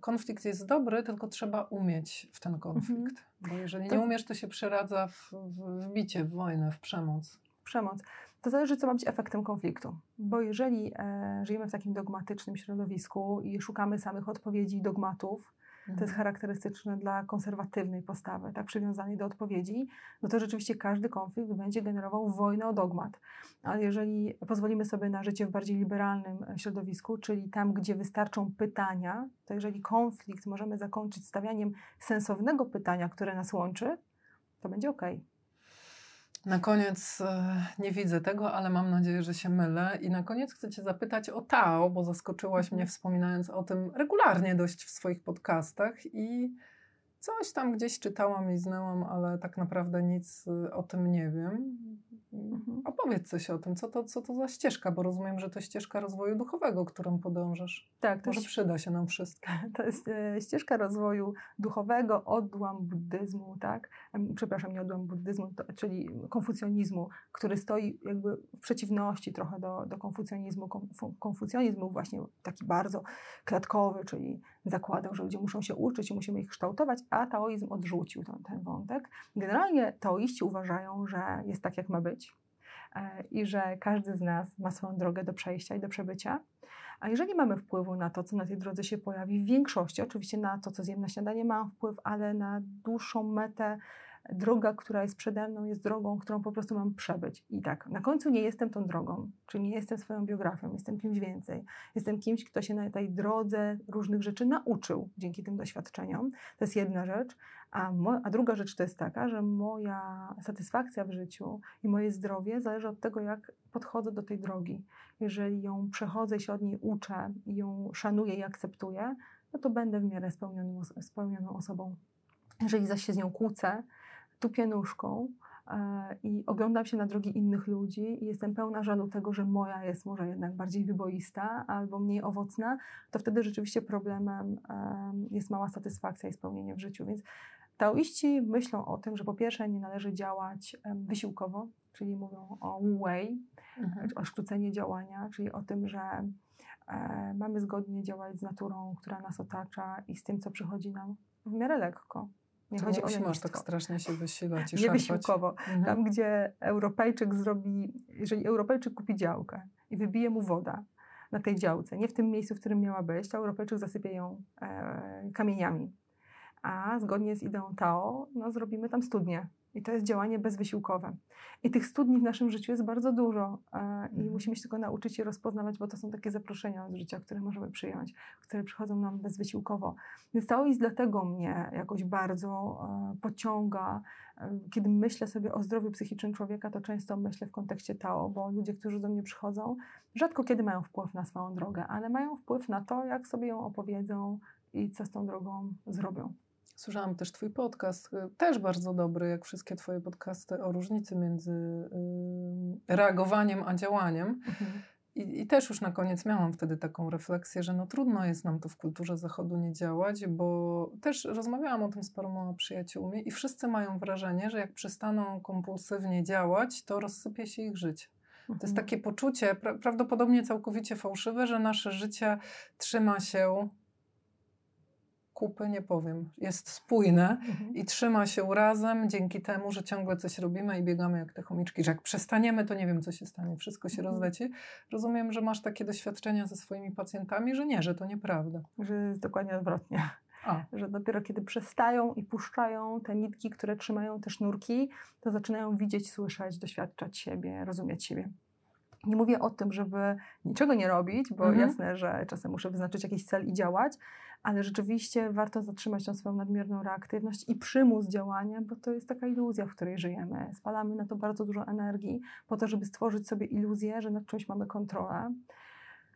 konflikt jest dobry, tylko trzeba umieć w ten konflikt. Mhm. Bo jeżeli to... nie umiesz, to się przeradza w, w, bicie, w wojnę, w przemoc. Przemoc. To zależy, co ma być efektem konfliktu. Bo jeżeli e, żyjemy w takim dogmatycznym środowisku i szukamy samych odpowiedzi dogmatów, to jest mhm. charakterystyczne dla konserwatywnej postawy, tak przywiązanej do odpowiedzi, no to rzeczywiście każdy konflikt będzie generował wojnę o dogmat. Ale jeżeli pozwolimy sobie na życie w bardziej liberalnym e, środowisku, czyli tam, gdzie wystarczą pytania, to jeżeli konflikt możemy zakończyć stawianiem sensownego pytania, które nas łączy, to będzie ok. Na koniec e, nie widzę tego, ale mam nadzieję, że się mylę. I na koniec chcę Cię zapytać o Tao, bo zaskoczyłaś mnie mhm. wspominając o tym regularnie dość w swoich podcastach i coś tam gdzieś czytałam i znałam, ale tak naprawdę nic e, o tym nie wiem. Mhm. Opowiedz coś o tym, co to, co to za ścieżka, bo rozumiem, że to ścieżka rozwoju duchowego, którą podążasz. Tak. To Może jest, przyda się nam wszystkim. *laughs* To jest e, ścieżka rozwoju duchowego, odłam buddyzmu, tak? Przepraszam, nie odłam buddyzmu, to, czyli konfucjonizmu, który stoi jakby w przeciwności trochę do, do konfucjonizmu. Konfucjonizm był właśnie taki bardzo klatkowy, czyli zakładał, że ludzie muszą się uczyć i musimy ich kształtować, a taoizm odrzucił ten, ten wątek. Generalnie taoiści uważają, że jest tak, jak ma być e, i że każdy z nas ma swoją drogę do przejścia i do przebycia. A jeżeli mamy wpływu na to, co na tej drodze się pojawi, w większości, oczywiście na to, co zjem na śniadanie, mam wpływ, ale na dłuższą metę droga, która jest przede mną, jest drogą, którą po prostu mam przebyć. I tak, na końcu nie jestem tą drogą, czyli nie jestem swoją biografią, jestem kimś więcej. Jestem kimś, kto się na tej drodze różnych rzeczy nauczył dzięki tym doświadczeniom. To jest jedna rzecz. A, a druga rzecz to jest taka, że moja satysfakcja w życiu i moje zdrowie zależy od tego, jak podchodzę do tej drogi. Jeżeli ją przechodzę, się od niej uczę ją szanuję i akceptuję, no to będę w miarę spełnioną, spełnioną osobą. Jeżeli zaś się z nią kłócę, tupię nóżką e, i oglądam się na drogi innych ludzi i jestem pełna żalu tego, że moja jest może jednak bardziej wyboista albo mniej owocna, to wtedy rzeczywiście problemem jest mała satysfakcja i spełnienie w życiu. Więc taoiści myślą o tym, że po pierwsze nie należy działać wysiłkowo, czyli mówią o wei, mhm. o sztucenie działania, czyli o tym, że e, mamy zgodnie działać z naturą, która nas otacza i z tym, co przychodzi nam w miarę lekko. Nie chodzi o masz tak strasznie się wysilać i Nie wysiłkowo. Mhm. Tam, gdzie Europejczyk zrobi, jeżeli Europejczyk kupi działkę i wybije mu woda na tej działce, nie w tym miejscu, w którym miała być, to Europejczyk zasypie ją e, kamieniami. A zgodnie z ideą Tao, no, zrobimy tam studnię i to jest działanie bezwysiłkowe. I tych studni w naszym życiu jest bardzo dużo e, i mhm. musimy się tylko nauczyć je rozpoznawać, bo to są takie zaproszenia z życia, które możemy przyjąć, które przychodzą nam bezwysiłkowo. Więc taoizm dlatego mnie jakoś bardzo e, pociąga. E, kiedy myślę sobie o zdrowiu psychicznym człowieka, to często myślę w kontekście Tao, bo ludzie, którzy do mnie przychodzą, rzadko kiedy mają wpływ na swoją drogę, ale mają wpływ na to, jak sobie ją opowiedzą i co z tą drogą zrobią. Słyszałam też Twój podcast, y, też bardzo dobry, jak wszystkie Twoje podcasty, o różnicy między y, reagowaniem a działaniem. Mhm. I, I, też już na koniec miałam wtedy taką refleksję, że no trudno jest nam tu w kulturze zachodu nie działać, bo też rozmawiałam o tym z paroma przyjaciółmi i wszyscy mają wrażenie, że jak przestaną kompulsywnie działać, to rozsypie się ich życie. To jest mhm. takie poczucie, pra prawdopodobnie całkowicie fałszywe, że nasze życie trzyma się kupy, nie powiem, jest spójne mhm. i trzyma się razem dzięki temu, że ciągle coś robimy i biegamy jak te chomiczki, że jak przestaniemy, to nie wiem, co się stanie, wszystko się mhm. rozleci. Rozumiem, że masz takie doświadczenia ze swoimi pacjentami, że nie, że to nieprawda. Że jest dokładnie odwrotnie. A. *laughs* Że dopiero kiedy przestają i puszczają te nitki, które trzymają te sznurki, to zaczynają widzieć, słyszeć, doświadczać siebie, rozumieć siebie. Nie mówię o tym, żeby niczego nie robić, bo mhm. jasne, że czasem muszę wyznaczyć jakiś cel i działać, ale rzeczywiście warto zatrzymać tą swoją nadmierną reaktywność i przymus działania, bo to jest taka iluzja, w której żyjemy. Spalamy na to bardzo dużo energii po to, żeby stworzyć sobie iluzję, że nad czymś mamy kontrolę.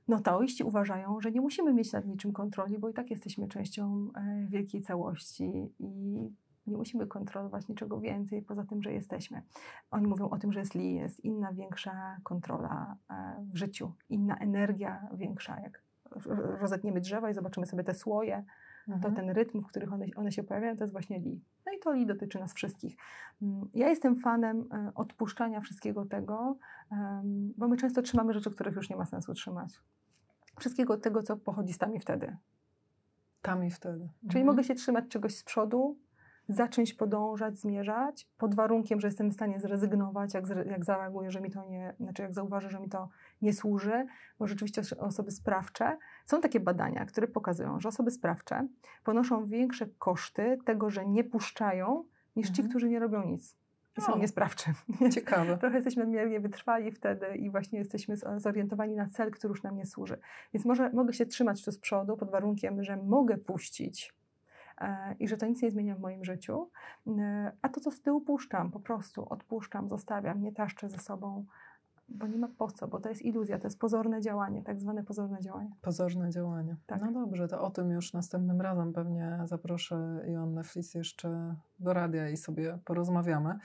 No taoiści uważają, że nie musimy mieć nad niczym kontroli, bo i tak jesteśmy częścią e, wielkiej całości i nie musimy kontrolować niczego więcej poza tym, że jesteśmy. Oni mówią o tym, że jest li, jest inna, większa kontrola e, w życiu, inna energia większa, jak rozetniemy drzewa i zobaczymy sobie te słoje, to Mhm. ten rytm, w których one, one się pojawiają, to jest właśnie li. No i to li dotyczy nas wszystkich. Mm, Ja jestem fanem e, odpuszczania wszystkiego tego, bo my często trzymamy rzeczy, których już nie ma sensu trzymać. Wszystkiego tego, co pochodzi z tam i wtedy. Tam i wtedy. Czyli Mhm. mogę się trzymać czegoś z przodu, za czymś podążać, zmierzać, pod warunkiem, że jestem w stanie zrezygnować, jak, jak zareaguję, że mi to nie, znaczy jak zauważę, że mi to nie służy, bo rzeczywiście os- osoby sprawcze, są takie badania, które pokazują, że osoby sprawcze ponoszą większe koszty tego, że nie puszczają, niż ci, Mhm. którzy nie robią nic i są niesprawczy. *laughs* Ciekawe. Trochę jesteśmy nadmiernie wytrwali wtedy i właśnie jesteśmy zorientowani na cel, który już nam nie służy. Więc może mogę się trzymać tu z przodu pod warunkiem, że mogę puścić i że to nic nie zmienia w moim życiu, e, a to, co z tyłu puszczam, po prostu odpuszczam, zostawiam, nie taszczę ze sobą, bo nie ma po co, bo to jest iluzja, to jest pozorne działanie, tak zwane pozorne działanie. Pozorne działanie. Tak. No dobrze, to o tym już następnym razem pewnie zaproszę Joannę Flis jeszcze do radia i sobie porozmawiamy.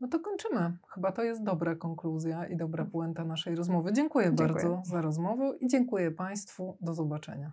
No to kończymy. Chyba to jest dobra konkluzja i dobra puenta naszej rozmowy. Dziękuję, Dziękuję. bardzo za rozmowę i dziękuję Państwu. Do zobaczenia.